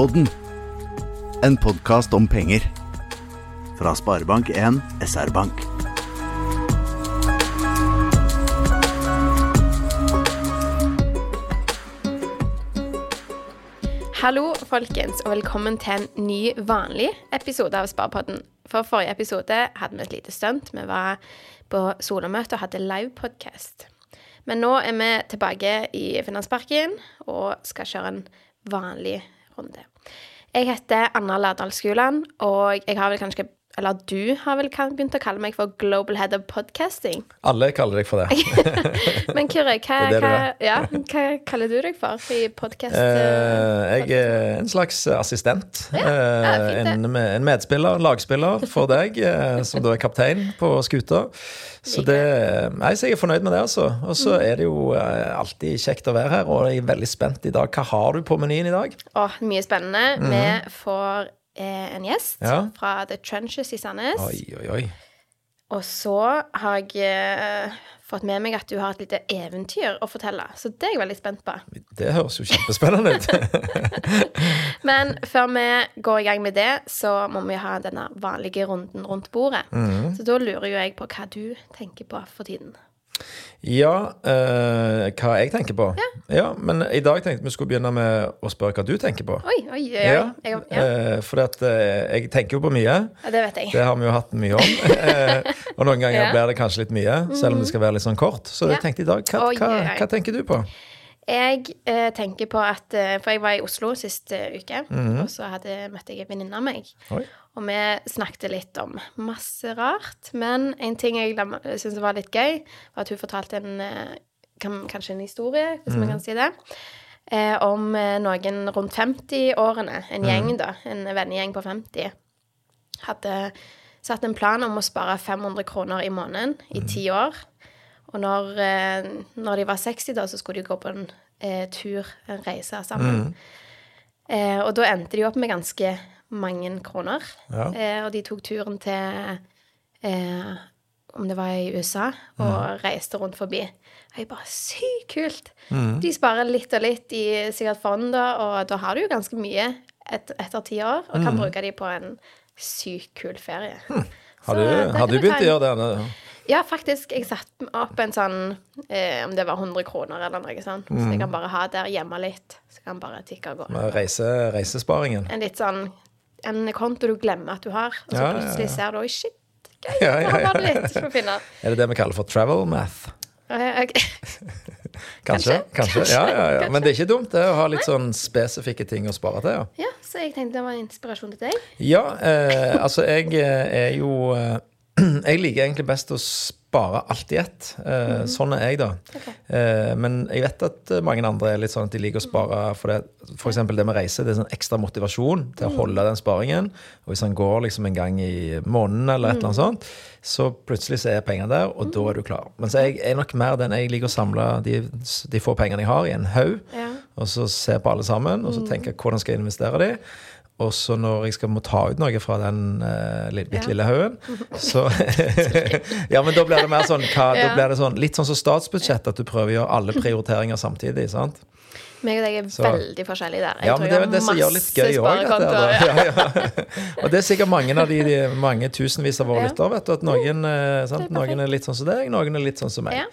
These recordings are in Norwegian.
Sparepodden. En podkast om penger. Fra Sparebank1 SR-Bank. Hallo, folkens, og velkommen til en ny, vanlig episode av Sparepodden. For forrige episode hadde vi et lite stunt. Vi var på Solamøte og hadde livepodkast. Men nå er vi tilbake i Finansparken og skal kjøre en vanlig runde. Jeg heter Anna Lærdal Skuland, og jeg har vel kanskje eller du har vel begynt å kalle meg for Global Head of Podcasting. Alle kaller deg for det. Men Kyrre, hva, Det det hva, ja, hva kaller du deg for i podkast? Eh, jeg er en slags assistent. Ja, ja, Eh, fint en, en medspiller, lagspiller for deg, eh, som da er kaptein på skuta. Så det Nei, så jeg er fornøyd med det, altså. Og så Mm. er det jo eh, alltid kjekt å være her, og jeg er veldig spent i dag. Hva har du på menyen i dag? Åh, mye spennende. Vi får eh, en gjest. Ja. fra The Trenches i Sandnes. Oi, oi, oi. Og så har jeg eh, fått med meg at du har et lite eventyr å fortelle. Så det er jeg veldig spent på. Det høres jo kjempespennende ut. Men før vi går i gang med det, så må vi ha denne vanlige runden rundt bordet. Mhm. Så da lurer jo jeg på hva du tenker på for tiden. Ja, eh, hva jeg tenker på? Ja. Men i dag tenkte vi skulle begynne med å spørre hva du tenker på. Oi, oi, oi. Ja, ja. eh, for at, eh, jeg tenker jo på mye. ja, det vet jeg. Det har vi jo hatt mye om. Eh, og noen ganger Ja. Mhm. blir det kanskje litt mye, selv om det skal være litt sånn kort. Så Ja. jeg tenkte i dag, hva, hva, hva tenker du på? Jeg eh, tenker på at eh, For jeg var i Oslo sist uke, -hmm. og så hadde, møtte jeg en venninne av meg. Oi. Og vi snakket litt om masse rart. Men en ting jeg syntes var litt gøy, var at hun fortalte en eh, kanskje en historie, hvis man kan si det. Eh, om eh, noen rundt 50-årene, en gjeng da, en vennegjeng på 50, hadde satt en plan om å spare 500 kroner i måneden i ti år. Og når, når de var 60, da, så skulle de gå på en eh, tur, en reise sammen. Eh, og da endte de opp med ganske mange kroner. Ja. Eh, og de tok turen til eh, om det var i USA, og reiste rundt forbi. Og jeg bare Sykt kult! De sparer litt og litt i sikkert fond, og da har du jo ganske mye et, etter ti år, og kan bruke de på en sykt kul ferie. Har du, det har du begynt å gjøre det? Ja, faktisk. Jeg satte opp en sånn eh, Om det var 100 kroner eller noe sånt. Så jeg kan bare ha der hjemme litt. Så kan bare tikke og gå. Reise, reisesparingen? En litt sånn En konto du glemmer at du har, og så Ja, ja, ja. plutselig ser du Oi, shit, gøy. Ja, ja, det litt for å finne Er det det vi kaller for travel math? Kanskje? Kanskje, Kanskje. Ja, ja, ja. kanskje. Men det er ikke dumt det å ha litt sånn spesifikke ting å spare til, ja. Ja, så jeg tenkte det var en inspirasjon til deg. Ja, eh, altså jeg eh, er jo eh, Jeg liker egentlig best å spare alt i ett. Mm. Sånn er jeg, da. Ok. Eh, men jeg vet at eh, mange andre er litt sånn at de liker å spare for det. Eksempel det med reise. Det er sånn ekstra motivasjon til å holde den sparingen. Og hvis han går liksom en gang i måneden eller et eller annet sånt, så plutselig så er pengene der, og da er du klar. Men jeg er nok mer den jeg liker å samle de, de få pengene jeg har, i en haug. Ja. Og så se på alle sammen, og så tenke hvordan skal jeg investere de. Og så når jeg skal må ta ut noe fra den uh, litt, ja. lille haugen, så Ja, men da blir det mer sånn, hva, da blir det sånn Litt sånn som statsbudsjett, at du prøver å gjøre alle prioriteringer samtidig. sant? Meg og deg er Så- veldig forskjellige der. Jeg Ja, tror men det er vel det som gjør litt masse gøy òg. sparekontoer, ja. Ja, ja. Og det er sikkert mange av de, de mange tusenvis av våre Ja. lyttere, vet du, at noen, eh, sant? Er noen er litt sånn som deg, noen er litt sånn som meg. Ja.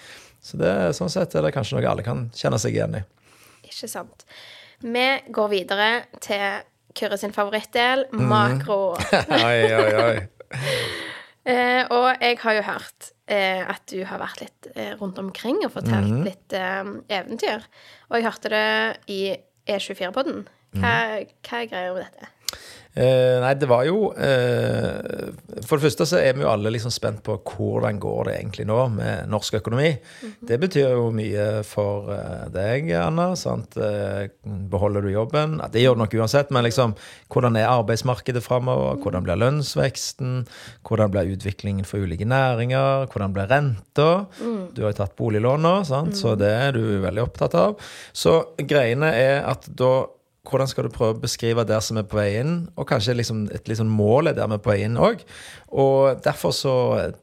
Så det, sånn sett er det kanskje noe alle kan kjenne seg igjen i. Ikke sant. Vi går videre til Kyrre sin favorittdel, Mhm. makro. oi, oi, oi. Eh, og jeg har jo hørt eh, at du har vært litt eh, rundt omkring og fortalt Mhm. litt eh, eventyr. Og jeg hørte det i E24-podden. Hva, Mhm. hva er greia med dette? Eh, nei, det var jo eh, For det første så er vi jo alle liksom spent på hvordan går det egentlig nå med norsk økonomi. Det betyr jo mye for eh, deg, Anna. sant? Eh, beholder du jobben? Ja, det gjør du nok uansett, men liksom, hvordan er arbeidsmarkedet framover? Hvordan blir lønnsveksten? Hvordan blir utviklingen for ulike næringer? Hvordan blir renta? Du har jo tatt boliglån nå, sant? så det er du veldig opptatt av. Så greiene er at da hvordan skal du prøve å beskrive det som er på vei inn, og kanskje liksom et liksom mål er der vi er på vei inn òg. Og derfor så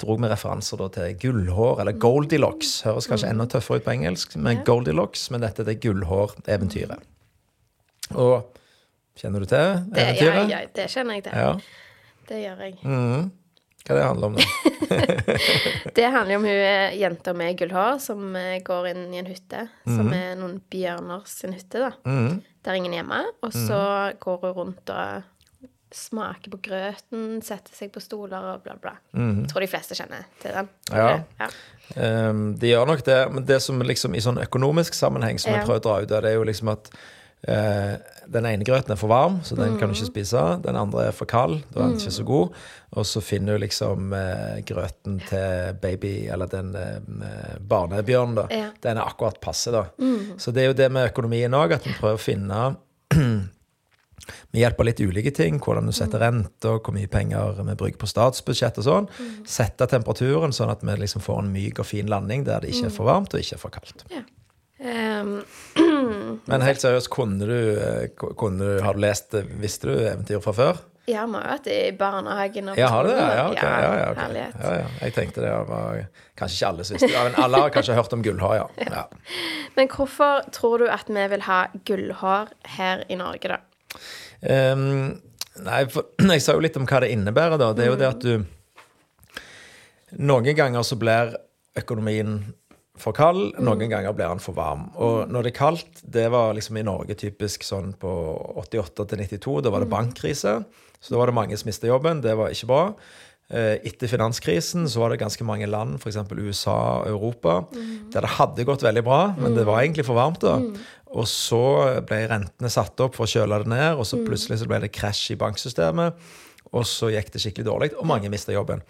dro vi referanser til gullhår, eller Goldilocks. Høres kanskje enda tøffere ut på engelsk, men Ja. Goldilocks, men dette det gullhår-eventyret. Og Kjenner du til Det, ja, eventyret? ja, det kjenner jeg til. Ja. Det gjør jeg. Mhm. Hva det handler om, da? Det handler om hun eh, jenta med gullhår som eh, går inn i en hytte, som er noen bjørner sin hytte, da. Mhm. Der er ingen hjemme. Og så går hun rundt og smaker på grøten, setter seg på stoler og bla, bla. Jeg tror de fleste kjenner til den. Ja. ja. Um, de gjør nok det, men det som liksom i sånn økonomisk sammenheng som Ja. jeg prøver å dra ut av, det er jo liksom at eh, den ene grøten er for varm, så den kan du Mm. ikke spise. Den andre er for kald, da er den ikke så god. Og så finner du liksom eh, grøten til baby, eller den eh, barnebjørnen, da. Ja. Mm. Den er akkurat passe, da. Så det er jo det med økonomien òg, at vi prøver å finne med hjelp av litt ulike ting, hvordan du setter rente, og hvor mye penger vi bruker på statsbudsjett og sånn. Sette temperaturen sånn at vi liksom får en myk og fin landing der det ikke er for varmt og ikke er for kaldt. Ehm, Men helt seriøst, kunne du, kunne du, har du lest visste du eventyr fra før? ja, vi har vært hatt det i barnehagen og Ja, har du det? Ja, ok. Ja, ja, okay. Ja, ja. Jeg tenkte det var Kanskje ikke alle som visste det. Men alle har kanskje hørt om gullhår, ja. ja. Men hvorfor tror du at vi vil ha gullhår her i Norge, da? Um, nei, for jeg sa jo litt om hva det innebærer, da. Det er jo det at du Noen ganger så blir økonomien for kald, noen ganger blir han for varm. Og når det er kaldt, det var liksom i Norge typisk sånn på 88 til 92, da var det bankkrise. Så da var det mange som mista jobben. Det var ikke bra. Eh, Etter finanskrisen så var det ganske mange land, f.eks. USA og Europa, der det hadde gått veldig bra, men det var egentlig for varmt. da. Og så ble rentene satt opp for å kjøle det ned, og så plutselig så ble det krasj i banksystemet. Og så gikk det skikkelig dårlig, og mange mista jobben.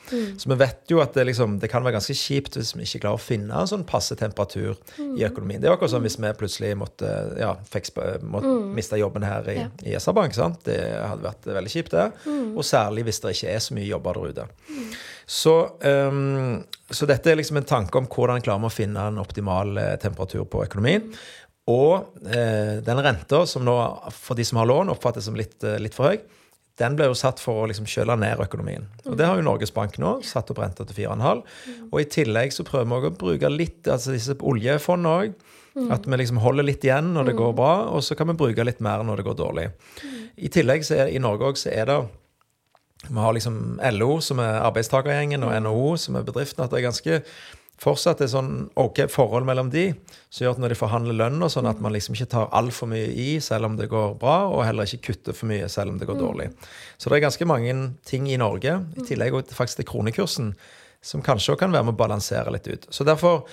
Så vi vet jo at det, liksom, det kan være ganske kjipt hvis vi ikke klarer å finne en sånn passe temperatur i økonomien. Det er akkurat som hvis vi plutselig måtte, ja, måtte miste jobben her i, Ja. i SR-Bank. Det hadde vært veldig kjipt, det. Og særlig hvis det ikke er så mye jobber der ute. Så, um, så dette er liksom en tanke om hvordan klarer vi å finne en optimal eh, temperatur på økonomien. Og eh, den renta som nå, for de som har lån, oppfattes som litt, eh, litt for høy, den ble jo satt for å liksom kjøle ned økonomien. Og det har jo Norges Bank nå, satt opp renta til 4,5. Og i tillegg så prøver vi også å bruke litt altså disse oljefondene òg. At vi liksom holder litt igjen når det går bra, og så kan vi bruke litt mer når det går dårlig. I tillegg så er i Norge også, så er det vi har liksom LO, som er arbeidstakergjengen, og NHO, som er bedriften. At det er ganske fortsatt et sånn ok forhold mellom de, som gjør at når de forhandler lønn og sånn, at man liksom ikke tar altfor mye i selv om det går bra, og heller ikke kutter for mye selv om det går dårlig. Så det er ganske mange ting i Norge, i tillegg faktisk til kronekursen, som kanskje også kan være med å balansere litt ut. Så derfor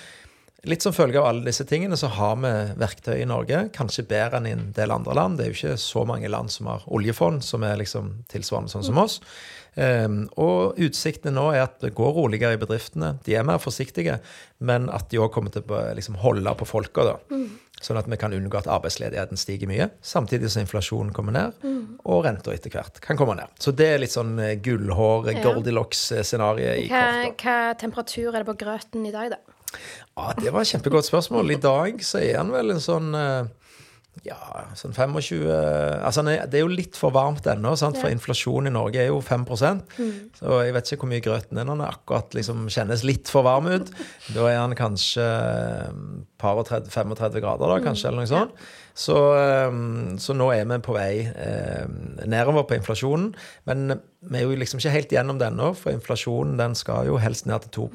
Litt som følge av alle disse tingene, så har vi verktøy i Norge. Kanskje bedre enn i en del andre land. Det er jo ikke så mange land som har oljefond som er liksom tilsvarende sånn som oss. Um, og utsiktene nå er at det går roligere i bedriftene. De er mer forsiktige, men at de òg kommer til å liksom holde på folka. da. Sånn at vi kan unngå at arbeidsledigheten stiger mye, samtidig som inflasjonen kommer ned, og renta etter hvert kan komme ned. Så det er litt sånn eh, gullhår, Ja. Goldilocks-scenario i Hva, kort. da. hva temperatur er det på grøten i dag, da? Ja, Det var et kjempegodt spørsmål. I dag så er han vel en sånn eh, ja, sånn 25 Altså, det er jo litt for varmt ennå, sant? for Ja. inflasjonen i Norge er jo 5% Så jeg vet ikke hvor mye grøten er når den akkurat liksom kjennes litt for varm ut. Da er han kanskje eh, par og 30, 35 grader, da, kanskje, eller noe sånt. Så, eh, så nå er vi på vei eh, nedover på inflasjonen. Men vi er jo liksom ikke helt gjennom det ennå, for inflasjonen den skal jo helst ned til 2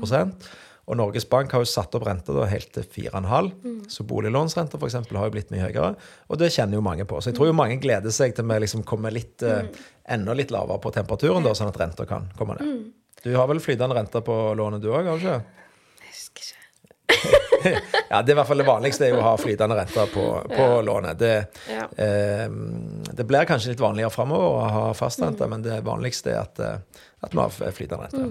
og Norges Bank har jo satt opp renta da helt til 4,5. Så boliglånsrenta f.eks. har jo blitt mye høyere. Og det kjenner jo mange på. Så jeg tror jo mange gleder seg til vi liksom kommer litt, mm. enda litt lavere på temperaturen, da, sånn at renta kan komme ned. Du har vel flytende rente på lånet du òg, har du ikke? Jeg husker ikke. Ja, det er i hvert fall det vanligste er å ha flytende rente på, på lånet. Det, Ja. eh, det blir kanskje litt vanligere framover å ha fastrente, men det vanligste er at, eh, at vi har flytende rente.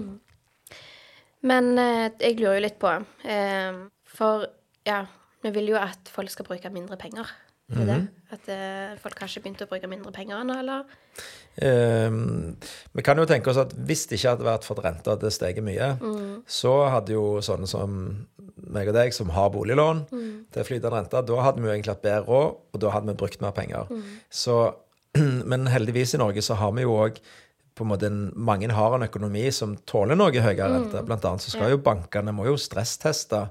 Men eh, jeg lurer jo litt på eh, For ja, vi vil jo at folk skal bruke mindre penger. Mm det det? At eh, folk har ikke begynt å bruke mindre penger ennå, eller? Ehm, vi kan jo tenke oss at hvis det ikke hadde vært for at renta hadde steget mye, så hadde jo sånne som meg og deg, som har boliglån til flytende rente, da hadde vi jo egentlig hatt bedre råd, og da hadde vi brukt mer penger. Så, men heldigvis i Norge så har vi jo òg på en måte mange har en økonomi som tåler noe høyere rente. Blant annet så skal jo bankene må jo stressteste.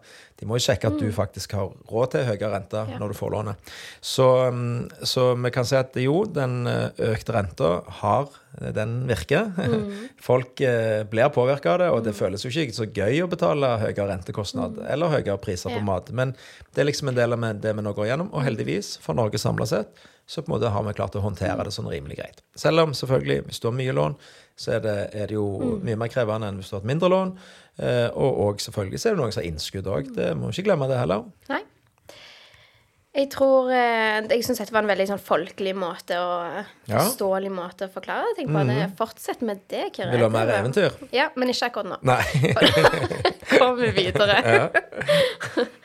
De må jo sjekke at du faktisk har råd til høyere rente Ja. når du får lånet. Så, mm, så vi kan si at jo, den eh, økte renta har Den virker. Folk eh, blir påvirka av det, og det føles jo ikke så gøy å betale høyere rentekostnad eller høyere priser på mat. Men det er liksom en del av det vi nå går gjennom. Og heldigvis, for Norge samla sett, så på en måte har vi klart å håndtere det sånn rimelig greit. Selv om selvfølgelig, hvis du har mye lån, så er det, er det jo mye mer krevende enn hvis du har et mindre lån. Eh, og, og selvfølgelig så er det noen som har innskudd òg. Det må vi ikke glemme det heller. Nei. Jeg tror eh, Jeg syns dette var en veldig sånn folkelig måte og Ja. forståelig måte å forklare ting på. Det Fortsett med det, Kyrre. Vil du ha mer eventyr? Ja, men ikke akkurat nå. Nei. Kommer vi videre.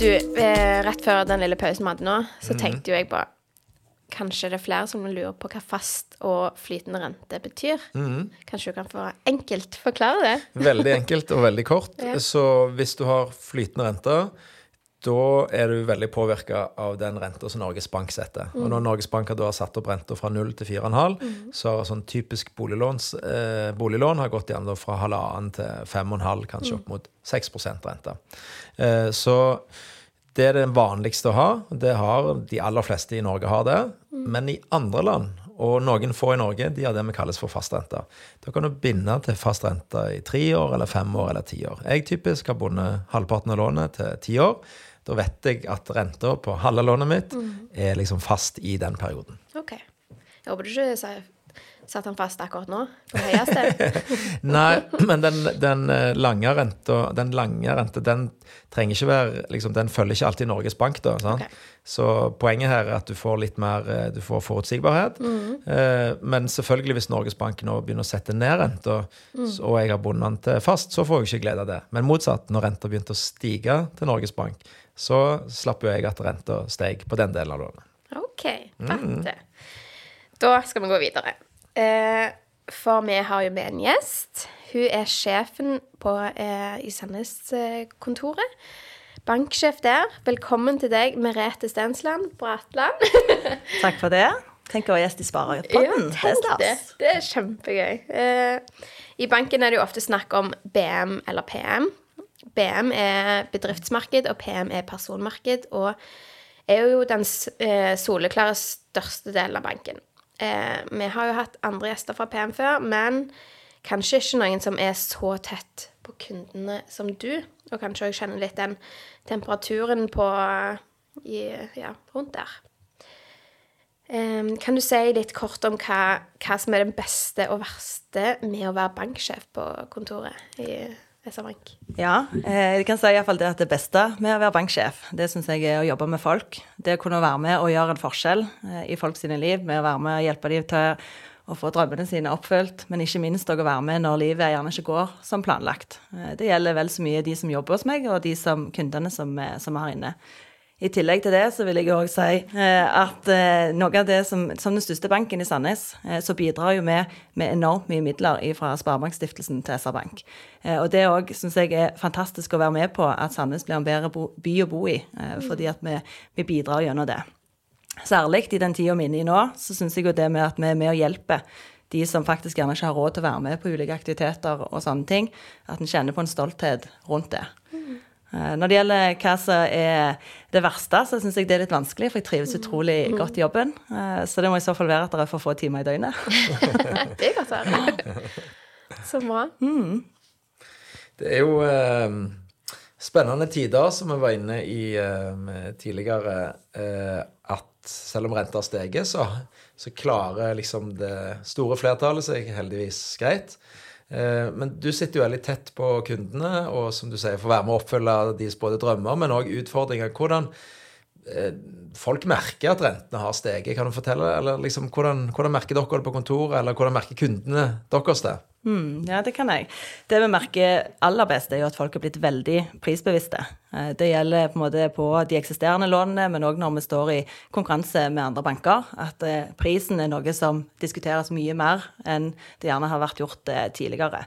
Du, eh, rett før den lille pausen vi hadde nå, så tenkte jo jeg på Kanskje det er flere som lurer på hva fast og flytende rente betyr. Kanskje du kan få enkelt forklare det? Veldig enkelt og veldig kort. Ja. Så hvis du har flytende rente, da er du veldig påvirka av den renta som Norges Bank setter. Og når Norges Bank har satt opp renta fra 0 til 4,5, så har sånn typisk boliglåns, eh, boliglån har gått igjen fra halvannen til 5,5, kanskje opp mot 6% rente. Eh, så det er det vanligste å ha. Det har de aller fleste i Norge har det. Men i andre land, og noen få i Norge, de har det vi kalles for fastrente. Da kan du binde til fast rente i tre år eller fem år eller ti år. Jeg typisk har bundet halvparten av lånet til ti år. Da vet jeg at renta på halve lånet mitt er liksom fast i den perioden. OK. Jeg håper du ikke sa- satte den fast akkurat nå, på det høyeste. Nei, men den, den eh, lange renta, den lange renta, den trenger ikke være liksom, Den følger ikke alltid Norges Bank, da. Sant? Ok. Så poenget her er at du får litt mer eh, Du får forutsigbarhet. Eh, men selvfølgelig, hvis Norges Bank nå begynner å sette ned renta, mm. og jeg har bundet den til fast, så får jeg ikke glede av det. Men motsatt, når renta begynte å stige til Norges Bank, så slapp jo jeg at renta steg på den delen av lånet. OK. Mm. Da skal vi gå videre. Eh, for vi har jo med en gjest. Hun er sjefen på, eh, i Sandnes-kontoret. Banksjef der. Velkommen til deg, Merete Stensland Bratland. Takk for det. Tenk å være gjest i Sparepodden. det er stas. det. Det er kjempegøy. Eh, I banken er det jo ofte snakk om BM eller PM. BM er bedriftsmarked, og PM er personmarked. Og er jo den eh, soleklare største delen av banken. Eh, vi har jo hatt andre gjester fra PM før, men kanskje ikke noen som er så tett på kundene som du. Og kanskje også kjenner litt den temperaturen på ja, rundt der. Kan du si litt kort om hva, hva som er det beste og verste med å være banksjef på kontoret i SR Bank? Ja, eh, jeg kan si i hvert fall det at det beste med å være banksjef, det syns jeg er å jobbe med folk. Det å kunne være med og gjøre en forskjell eh, i folk sine liv, med å være med og hjelpe dem til å få drømmene sine oppfylt, men ikke minst å være med når livet gjerne ikke går som planlagt. Eh, Det gjelder vel så mye de som jobber hos meg, og de som, kundene som, som er inne. I tillegg til det så vil jeg òg si eh, at eh, noe av det som, som den største banken i Sandnes, eh, så bidrar jo vi med enormt mye midler fra Sparebankstiftelsen til SR Bank. Eh, og det òg syns jeg er fantastisk å være med på, at Sandnes blir en bedre by å bo i, eh, fordi at vi, vi bidrar gjennom det. Særlig i den tida vi er inne i nå, så syns jeg jo det med at vi er med og hjelper de som faktisk gjerne ikke har råd til å være med på ulike aktiviteter og sånne ting, at en kjenner på en stolthet rundt det. Eh, Når det gjelder hva som er det verste, så syns jeg det er litt vanskelig, for jeg trives utrolig godt i jobben. Eh, Så det må i så fall være at det er for få timer i døgnet. Det er godt å høre. Så bra. Det er jo eh, spennende tider, som vi var inne i eh, tidligere, eh, at selv om renta har steget, så, så klarer liksom det store flertallet seg heldigvis greit. Eh, men du sitter jo veldig tett på kundene, og som du sier, får være med å oppfylle deres både drømmer, men òg utfordringer. Hvordan folk merker at rentene har steget, kan du fortelle? Eller liksom, hvordan, hvordan merker dere det på kontoret, eller hvordan merker kundene deres det? Mm, ja, det kan jeg. Det vi merker aller best, er jo at folk er blitt veldig prisbevisste. Eh, Det gjelder på på de eksisterende lånene, men òg når vi står i konkurranse med andre banker. At eh, prisen er noe som diskuteres mye mer enn det gjerne har vært gjort eh, tidligere.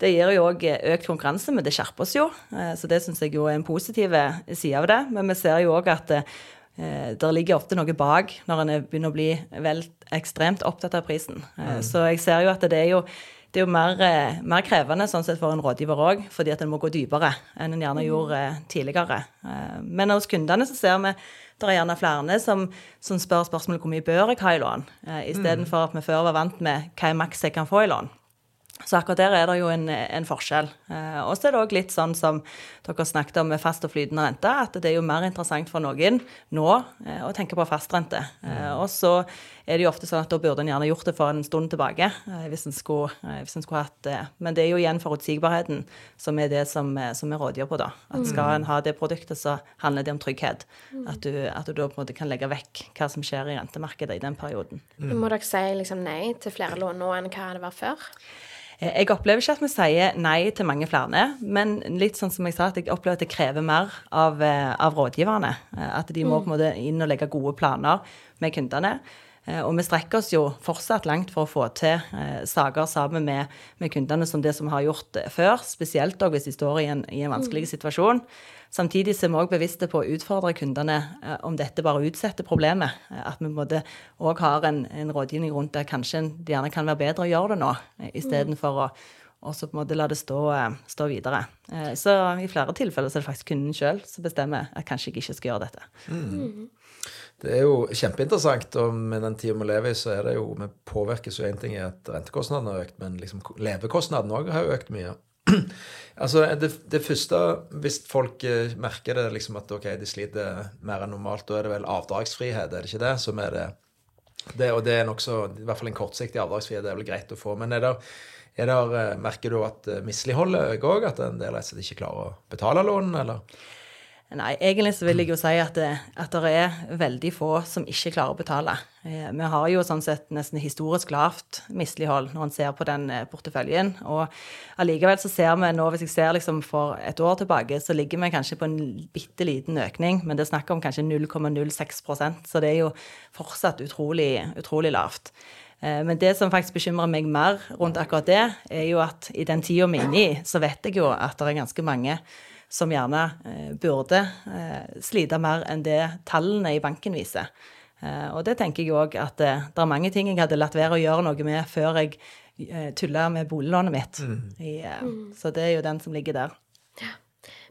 Det gir jo òg økt konkurranse, men det skjerper oss jo. Eh, så det syns jeg jo er en positiv side av det. Men vi ser jo òg at det, ligger ofte noe bak når en begynner å bli vel ekstremt opptatt av prisen. Mm. Så jeg ser jo at det er jo det er jo mer, mer, krevende sånn sett for en rådgiver òg, fordi at en må gå dypere enn en gjerne mm. gjorde tidligere. Men hos kundene så ser vi det er gjerne flere som, som spør spørsmålet hvor mye bør jeg ha i lån, eh, istedenfor mm. at vi før var vant med hva er maks jeg kan få i lån. Så akkurat der er det jo en, en forskjell. Eh, og så er det òg litt sånn som dere snakket om med fast og flytende rente, at det er jo mer interessant for noen nå eh, å tenke på fastrente. Eh, og så er det jo ofte sånn at da burde en gjerne gjort det for en stund tilbake, eh, hvis en skulle, eh, skulle hatt det. Men det er jo igjen forutsigbarheten som er det som, eh, som vi rådgjør på, da. At skal en ha det produktet, så handler det om trygghet. At du, at du da på en måte kan legge vekk hva som skjer i rentemarkedet i den perioden. Mm. Må dere si liksom nei til flere lån nå enn hva det var før? Eh, jeg opplever ikke at vi sier nei til mange flere, men litt sånn som jeg sa, at jeg opplever at det krever mer av, eh, av rådgiverne. Eh, at de må mm. på en måte inn og legge gode planer med kundene. Og vi strekker oss jo fortsatt langt for å få til saker sammen med, med kundene som det som vi har gjort før, spesielt hvis de står i en, i en vanskelig mm. situasjon. Samtidig er vi òg bevisste på å utfordre kundene eh, om dette bare utsetter problemet. Eh, at vi òg har en, en, rådgivning rundt der kanskje det gjerne kan være bedre å gjøre det nå, eh, istedenfor å også på en måte la det stå, stå, videre. Så i flere tilfeller så er det faktisk kunden sjøl som bestemmer at kanskje jeg ikke skal gjøre dette. Mm. Det er jo kjempeinteressant, og med den tida vi lever i, så er det jo Vi påvirkes jo én ting i at rentekostnadene har økt, men liksom levekostnadene òg har økt mye. altså, det, det, første, hvis folk uh, merker det liksom at ok, de sliter mer enn normalt, da er det vel avdragsfrihet, er det ikke det, som er det? det og det er nokså I hvert fall en kortsiktig avdragsfrihet det er vel greit å få. Men er det, er det, uh, merker du at uh, misligholdet øker òg? At en del rett og slett ikke klarer å betale lånene, eller? Nei, egentlig så vil jeg jo si at det, at det er veldig få som ikke klarer å betale. Eh, vi har jo sånn sett nesten historisk lavt mislighold når en ser på den eh, porteføljen. Og allikevel så ser vi nå, hvis jeg ser liksom for et år tilbake, så ligger vi kanskje på en bitte liten økning, men det er snakk om kanskje 0,06% så det er jo fortsatt utrolig, utrolig lavt. Eh, men det som faktisk bekymrer meg mer rundt akkurat det, er jo at i den tida vi er inne i, så vet jeg jo at det er ganske mange som gjerne eh, burde eh, slite mer enn det tallene i banken viser. Eh, og det tenker jeg òg at det er mange ting jeg hadde latt være å gjøre noe med før jeg tulla med boliglånet mitt. Mm. I, så det er jo den som ligger der. Ja.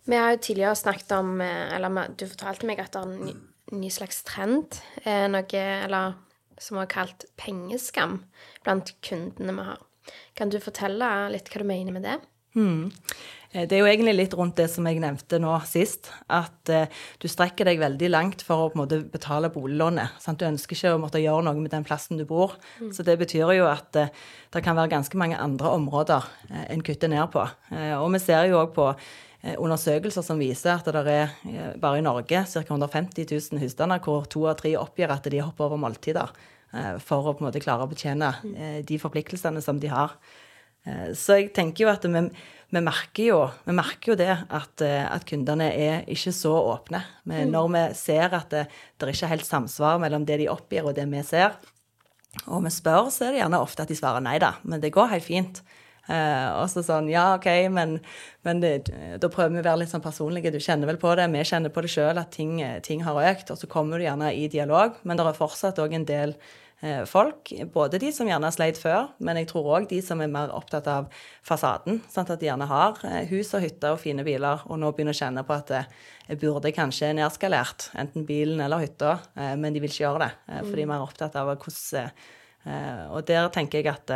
Vi har jo tidligere snakket om Eller du fortalte meg at det er en ny, ny slags trend. Noe eller, som er kalt pengeskam blant kundene vi har. Kan du fortelle litt hva du mener med det? Mm. Eh, det er jo egentlig litt rundt det som jeg nevnte nå sist, at eh, du strekker deg veldig langt for å på en måte betale boliglånet. Sant? Du ønsker ikke å måtte gjøre noe med den plassen du bor. Mm. Så det betyr jo at eh, det kan være ganske mange andre områder en kutter ned på. Og vi ser jo òg på undersøkelser som viser at det er bare i Norge ca. 150 000 husstander hvor to av tre oppgir at de hopper over måltider for å på en måte klare å betjene mm. de forpliktelsene som de har. Så jeg tenker jo at vi vi merker jo, vi merker jo det at, eh, at, kundene er ikke så åpne. Men mm. når vi ser at det, det er ikke helt samsvar mellom det de oppgir og det vi ser, og vi spør, så er det gjerne ofte at de svarer nei da, men det går helt fint. Uh, og så sånn Ja, OK, men, men det, da prøver vi å være litt sånn personlige. Du kjenner vel på det, vi kjenner på det sjøl at ting, ting, har økt. Og så kommer du gjerne i dialog, men det er fortsatt òg en del Eh, folk. Både de som gjerne har sleit før, men jeg tror òg de som er mer opptatt av fasaden. Sånn at de gjerne har eh, hus og hytter og fine biler, og nå begynner å kjenne på at eh, jeg burde kanskje nedskalert enten bilen eller hytta, men de vil ikke gjøre det. For de er mer opptatt av hvordan Og der tenker jeg at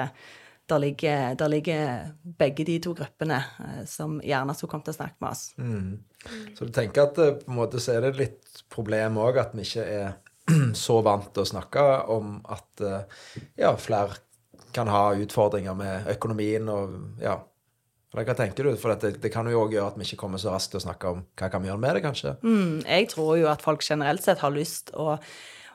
der ligger, der ligger, begge de to gruppene som gjerne skulle kommet til å snakke med oss. Mm. Så du tenker at på en måte så er det litt problem òg at vi ikke er så vant til å snakke om at eh, ja, flere kan ha utfordringer med økonomien og ja. Hva tenker du? For det, det kan jo òg gjøre at vi ikke kommer så raskt til å snakke om hva kan vi gjøre med det, kanskje? Mm, jeg tror jo at folk generelt sett har lyst å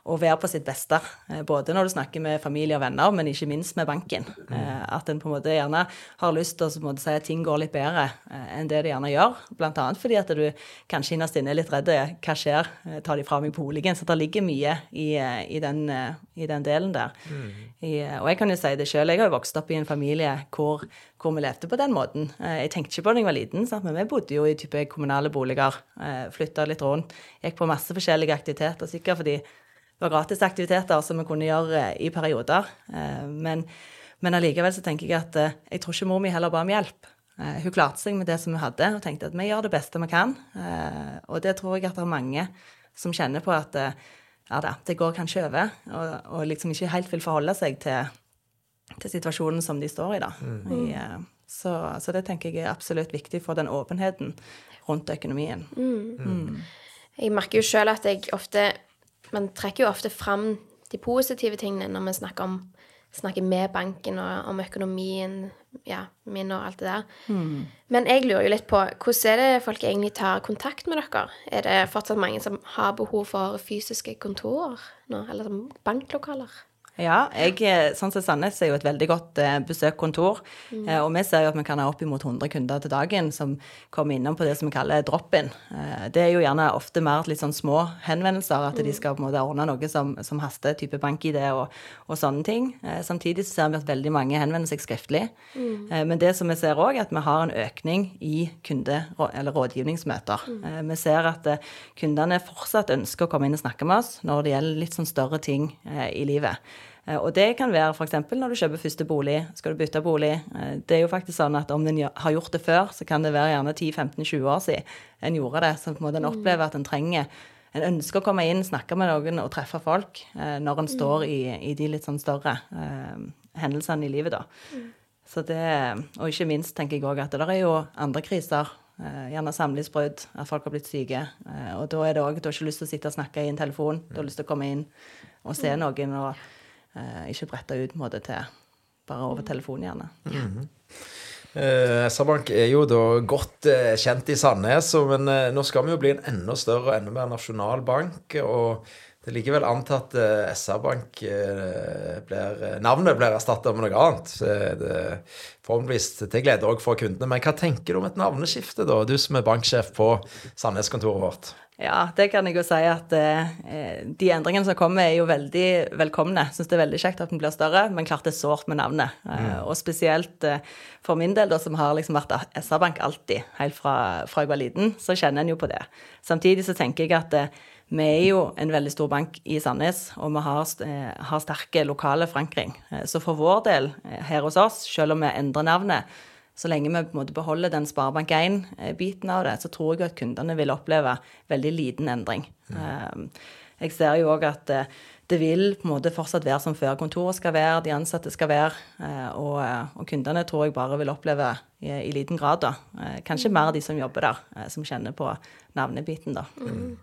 å være på sitt beste. Eh, både når du snakker med familie og venner, men ikke minst med banken. Mm. at en på en måte gjerne har lyst til å si at ting går litt bedre eh, enn det det gjerne gjør. Blant annet fordi at du kanskje innerst inne er litt redd. Hva skjer? Tar de fra meg boligen? Så det ligger mye i, i, den, i den, delen der. Mm. I, og jeg kan jo si det sjøl, jeg har jo vokst opp i en familie hvor, hvor, vi levde på den måten. Jeg tenkte ikke på det da jeg var liten, sant? men vi bodde jo i type kommunale boliger. Flytta litt rundt. Gikk på masse forskjellige aktiviteter, sikkert fordi det var gratisaktiviteter som vi kunne gjøre eh, i perioder. Eh, men, men allikevel så tenker jeg at eh, jeg tror ikke mor mi heller ba om hjelp. Hun klarte seg med det som hun hadde, og tenkte at vi gjør det beste vi kan. Og det tror jeg at det er mange som kjenner på at ja da, det går kanskje over, og, og liksom ikke helt vil forholde seg til, til situasjonen som de står i, da. Mm. I, så, så, det tenker jeg er absolutt viktig for den åpenheten rundt økonomien. Mm. Mm. Jeg merker jo sjøl at jeg ofte man trekker jo ofte fram de positive tingene når vi snakker om snakker med banken og om økonomien ja, min og alt det der. Mm. Men jeg lurer jo litt på hvordan er det folk egentlig tar kontakt med dere? Er det fortsatt mange som har behov for fysiske kontorer nå, eller banklokaler? Ja, jeg, eh, sånn som Sandnes er jo et veldig godt eh, besøkkontor. Mm. Eh, og vi ser jo at vi kan ha oppimot 100 kunder til dagen som kommer innom på det som vi kaller drop-in. Eh, det er jo gjerne ofte mer litt sånn små henvendelser, at mm. de skal på en måte ordne noe som, som haster, type bank-ID og, og, sånne ting. Eh, samtidig så ser vi at veldig mange henvender seg skriftlig. Mm. Eh, men det som vi ser òg, er at vi har en økning i kunde- eller rådgivningsmøter. Mm. vi ser at kundene fortsatt ønsker å komme inn og snakke med oss når det gjelder litt sånn større ting i livet. Eh, og det kan være f.eks. når du kjøper første bolig, skal du bytte bolig. Eh, det er jo faktisk sånn at om en har gjort det før, så kan det være gjerne 10-15-20 år siden en gjorde det. Så på en måte en opplever at en trenger En ønsker å komme inn, snakke med noen og treffe folk eh, når en står i, i, de litt sånn større eh, hendelsene i livet, da. Så det, og ikke minst tenker jeg òg at det der er jo andre kriser. Gjerne samlivsbrudd, at folk har blitt syke. Og da er det òg Du har ikke lyst til å sitte og snakke i en telefon. Du har lyst til å komme inn og se noen. og Eh, ikke bretta ut måte til bare over telefon, gjerne. Mm -hmm. Eh, SR-Bank er jo da godt eh, kjent i Sandnes, men eh, nå skal vi jo bli en enda større og enda mer nasjonal bank. og det er likevel antatt at eh, SR-Bank eh, blir Navnet blir erstatta med noe annet. Det, forhåpentligvis til glede òg for kundene. Men hva tenker du om et navneskifte, da, du som er banksjef på Sandnes-kontoret vårt? Ja, det kan jeg jo si at eh, de endringene som kommer, er jo veldig velkomne. Syns det er veldig kjekt at den blir større, men klart det er sårt med navnet. Eh, mm. og spesielt eh, for min del, da, som har liksom vært SR-bank alltid, helt fra, fra, jeg var liten, så kjenner en jo på det. Samtidig så tenker jeg at eh, vi er jo en veldig stor bank i Sandnes, og vi har, eh, har sterke lokale forankring. Eh, så for vår del her hos oss, selv om vi endrer navnet, så lenge vi på en måte beholder den Sparebank1-biten av det, så tror jeg at kundene vil oppleve veldig liten endring. Mm. Jeg ser jo òg at eh, det vil på en måte fortsatt være som før kontoret skal være, de ansatte skal være. Eh, og, og kundene tror jeg bare vil oppleve i, i, liten grad, da. Kanskje mer de som jobber der, som kjenner på navnebiten, da. Mm.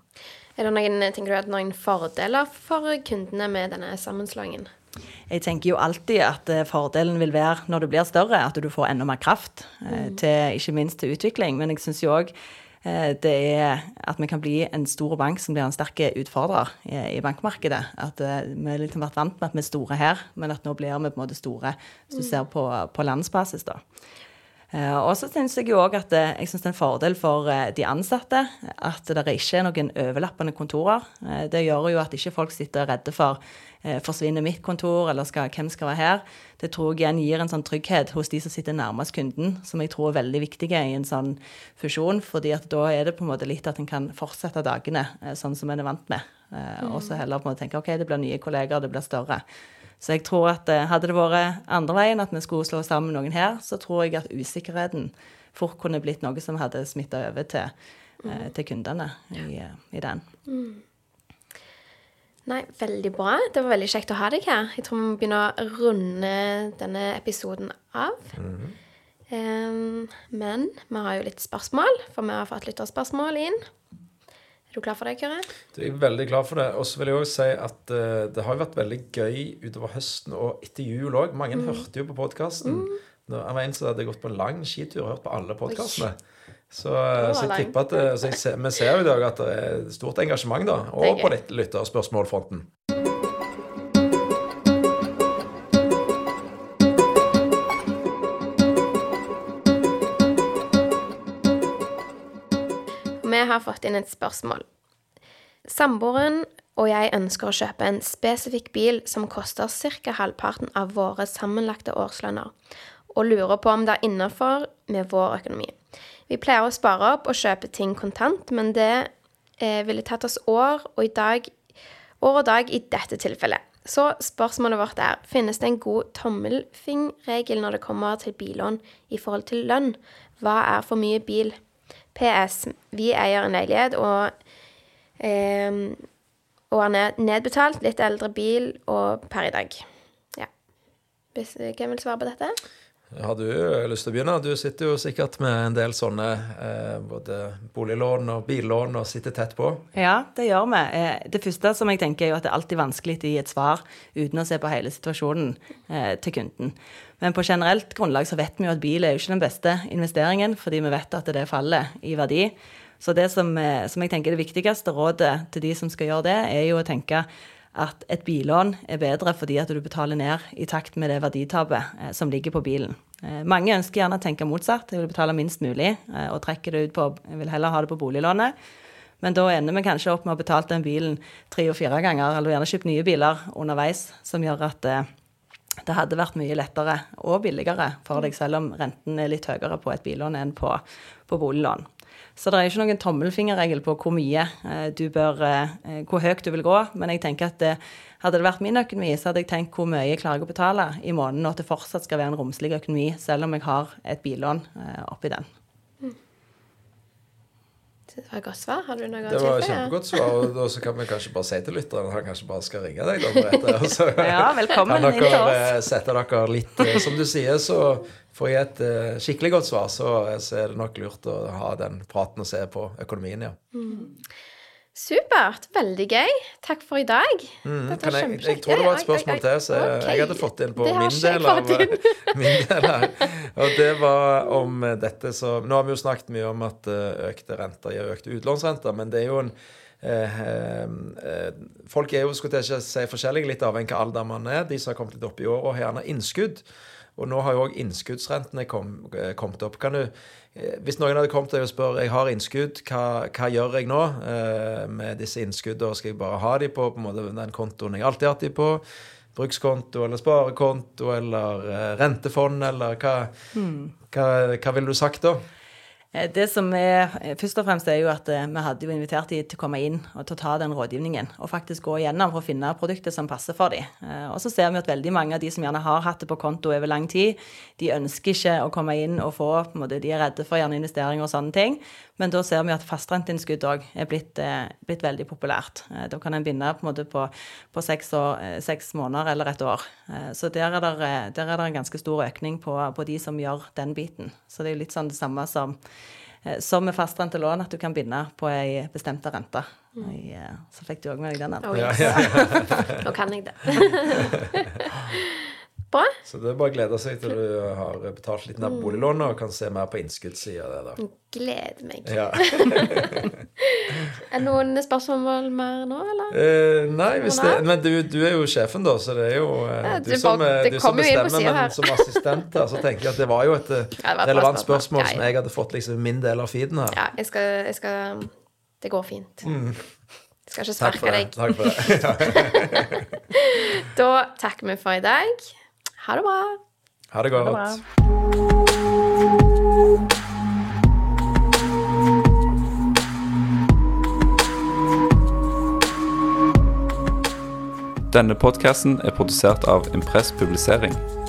Er det noen, tenker du at noen fordeler for kundene med denne sammenslåingen? Jeg tenker jo alltid at eh, fordelen vil være når du blir større, at du får enda mer kraft. Eh, mm. Til, ikke minst til utvikling. Men jeg syns jo òg eh, det er at vi kan bli en stor bank som blir en sterk utfordrer i, bankmarkedet. At vi har liksom vært vant med at vi er store her, men at nå blir vi på en måte store hvis du mm. ser på, på landsbasis. da. Og så syns jeg jo òg at jeg synes det er en fordel for de ansatte at det ikke er noen overlappende kontorer. Det gjør jo at ikke folk sitter redde for Eh, forsvinner mitt kontor, eller skal, hvem skal være her? Det tror jeg igjen gir en sånn trygghet hos de som sitter nærmest kunden, som jeg tror er veldig viktige i en sånn fusjon. fordi at da er det på en måte litt at en kan fortsette dagene eh, sånn som en er vant med. Eh. Og så heller på en måte tenke OK, det blir nye kolleger, det blir større. Så jeg tror at hadde det vært andre veien, at vi skulle slå sammen noen her, så tror jeg at usikkerheten fort kunne blitt noe som hadde smitta over til, mm. til kundene i, i den. Mm. Nei, veldig bra. Det var veldig kjekt å ha deg her. Jeg tror vi må begynne å runde denne episoden av. Mm -hmm. um, men vi har jo litt spørsmål, for vi har fått lytterspørsmål inn. Er du klar for det, Kyrre? Jeg er veldig klar for det. Og så vil jeg òg si at uh, det har vært veldig gøy utover høsten og etter jul òg. Mange mm. hørte jo på podkasten. Mm. Jeg var en som hadde gått på en lang skitur og hørt på alle podkastene. Så, så, jeg tipper at så jeg vi ser jo i dag at det er stort engasjement da, og på litt lytterspørsmålfronten. Har fått inn et spørsmål. Samboeren og jeg ønsker å kjøpe en spesifikk bil som koster ca. halvparten av våre sammenlagte årslønner, og lurer på om det er innafor med vår økonomi. Vi pleier å spare opp og kjøpe ting kontant, men det eh, ville tatt oss år og, dag, år og dag i dette tilfellet. Så spørsmålet vårt er finnes det en god tommelfingregel når det kommer til billån i forhold til lønn. Hva er for mye bil? PS. Vi eier en leilighet og, eh, og er nedbetalt. Litt eldre bil og per i dag. Ja. Hvem vil svare på dette? Har du lyst til å begynne? Du sitter jo sikkert med en del sånne eh, både boliglån og billån og sitter tett på. Ja, det gjør vi. Eh, det første som jeg tenker er jo at det er alltid vanskelig å gi et svar uten å se på hele situasjonen eh, til kunden. Men på generelt grunnlag så vet vi jo at bil er jo ikke den beste investeringen, fordi vi vet at det faller i verdi. Så det som, eh, som jeg tenker er det viktigste rådet til de som skal gjøre det, er jo å tenke at et billån er bedre fordi at du betaler ned i takt med det verditapet eh, som ligger på bilen. Eh, mange ønsker gjerne å tenke motsatt. Jeg vil betale minst mulig eh, og trekke det ut på Jeg vil heller ha det på boliglånet. Men da ender vi kanskje opp med å ha betalt den bilen tre og fire ganger, eller gjerne kjøpt nye biler underveis, som gjør at det hadde vært mye lettere og billigere for deg, selv om renten er litt høyere på et billån enn på, på boliglån. Så det er ikke noen tommelfingerregel på hvor mye eh, du bør eh, Hvor høyt du vil gå. Men jeg tenker at det, hadde det vært min økonomi, så hadde jeg tenkt hvor mye jeg klarer å betale i måneden, og at det fortsatt skal være en romslig økonomi, selv om jeg har et billån oppi den. Det var et godt svar. Har du noe å Det var et kjempegodt svar. Og så kan vi kanskje bare si til lytteren at han kanskje bare skal ringe deg. da og så ja, velkommen kan dere inn sette dere litt Som du sier, så får jeg et uh, skikkelig godt svar, så, så, er det nok lurt å ha den praten og se på økonomien, ja. Mm. Supert. Veldig gøy. Takk for i dag. Mm, jeg, jeg, tror det var et spørsmål til, så okay. jeg hadde fått inn på min del, av, min del her. Og det var om dette så Nå har vi jo snakket mye om at eh, økte renter gir økte utlånsrenter, men det er jo en eh, eh, Folk er jo skulle jeg ikke si forskjellige, litt avhengig av hvilken alder man er. De som har kommet litt opp i år, og har gjerne innskudd. Og nå har jo òg innskuddsrentene kom, eh, kommet opp. Kan du, eh, hvis noen hadde kommet deg og spør jeg har innskudd, hva, hva gjør jeg nå eh, med disse innskuddene? Skal jeg bare ha de på, på måte, den kontoen jeg alltid har hatt de på? Brukskonto eller sparekonto eller eh, rentefond, eller hva, mm. hva, hva ville du sagt da? Eh, det som er eh, først og fremst er jo at eh, vi hadde jo invitert dem til å komme inn og til å ta den rådgivningen. Og faktisk gå igjennom for å finne produkter som passer for dem. Og så ser vi at veldig mange av de som gjerne har hatt det på konto over lang tid, de ønsker ikke å komme inn og få på en måte, De er redde for gjerne investeringer og sånne ting. Men da ser vi at fastrenteinnskudd òg er blitt, blitt, veldig populært. Da kan en binde på, en måte på, på seks, år, seks, måneder eller et år. Så der er det, der er det en ganske stor økning på, på de som gjør den biten. Så det er jo litt sånn det samme som som med fastrentelån, at du kan binde på ei bestemte rente. Mm. Eh, så fikk du òg med deg den. Oh, yes. Nå kan jeg det. Bra. Så det er bare å glede seg til du har betalt litt ned boliglånet og kan se mer på innskuddssida der, da. Gleder meg. Ja. er det noen spørsmål mer nå, eller? Eh, nei, det, men du, du, er jo sjefen, da, så det er jo eh, ja, du, som, du som bestemmer. Men som assistent her, så tenker jeg at det var jo et eh, ja, relevant spørsmål, som jeg hadde fått liksom min del av feeden her. Ja, jeg skal, jeg skal Det går fint. Mm. Jeg skal ikke sparke deg. Takk for det. da takker vi for i dag. Ha det bra. Ha det godt. Ha det bra. Denne podkasten er produsert av Impress Publisering.